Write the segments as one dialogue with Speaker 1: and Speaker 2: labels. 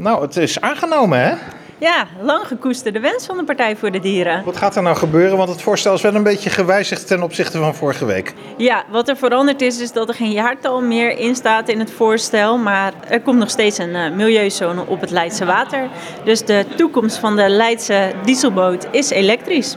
Speaker 1: Nou, het is aangenomen, hè?
Speaker 2: Ja, lang gekoesterde wens van de Partij voor de Dieren.
Speaker 1: Wat gaat er nou gebeuren? Want het voorstel is wel een beetje gewijzigd ten opzichte van vorige week.
Speaker 2: Ja, wat er veranderd is, is dat er geen jaartal meer in staat in het voorstel. Maar er komt nog steeds een uh, milieuzone op het Leidse water. Dus de toekomst van de Leidse dieselboot is elektrisch.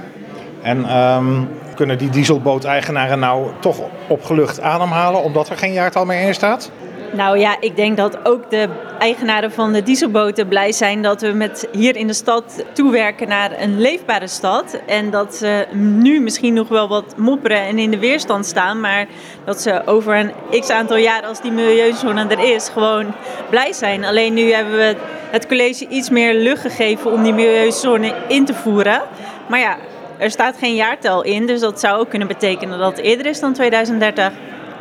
Speaker 1: En um, kunnen die dieselbooteigenaren nou toch opgelucht ademhalen omdat er geen jaartal meer in staat?
Speaker 2: Nou ja, ik denk dat ook de eigenaren van de dieselboten blij zijn dat we met hier in de stad toewerken naar een leefbare stad. En dat ze nu misschien nog wel wat mopperen en in de weerstand staan, maar dat ze over een x aantal jaar, als die milieuzone er is, gewoon blij zijn. Alleen nu hebben we het college iets meer lucht gegeven om die milieuzone in te voeren. Maar ja, er staat geen jaartal in, dus dat zou ook kunnen betekenen dat het eerder is dan 2030.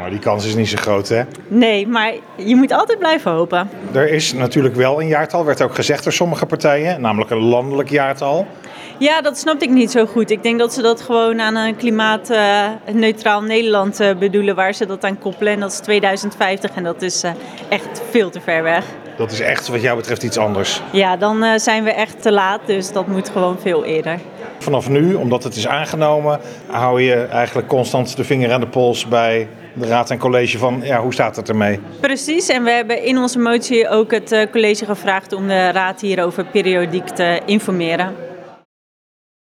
Speaker 1: Maar die kans is niet zo groot, hè?
Speaker 2: Nee, maar je moet altijd blijven hopen.
Speaker 1: Er is natuurlijk wel een jaartal, werd ook gezegd door sommige partijen, namelijk een landelijk jaartal.
Speaker 2: Ja, dat snapte ik niet zo goed. Ik denk dat ze dat gewoon aan een klimaatneutraal Nederland uh, bedoelen, waar ze dat aan koppelen. En dat is 2050 en dat is uh, echt veel te ver weg.
Speaker 1: Dat is echt wat jou betreft iets anders.
Speaker 2: Ja, dan uh, zijn we echt te laat, dus dat moet gewoon veel eerder.
Speaker 1: Vanaf nu, omdat het is aangenomen, hou je eigenlijk constant de vinger aan de pols bij de raad en college van ja, hoe staat het ermee?
Speaker 2: Precies, en we hebben in onze motie ook het college gevraagd om de raad hierover periodiek te informeren.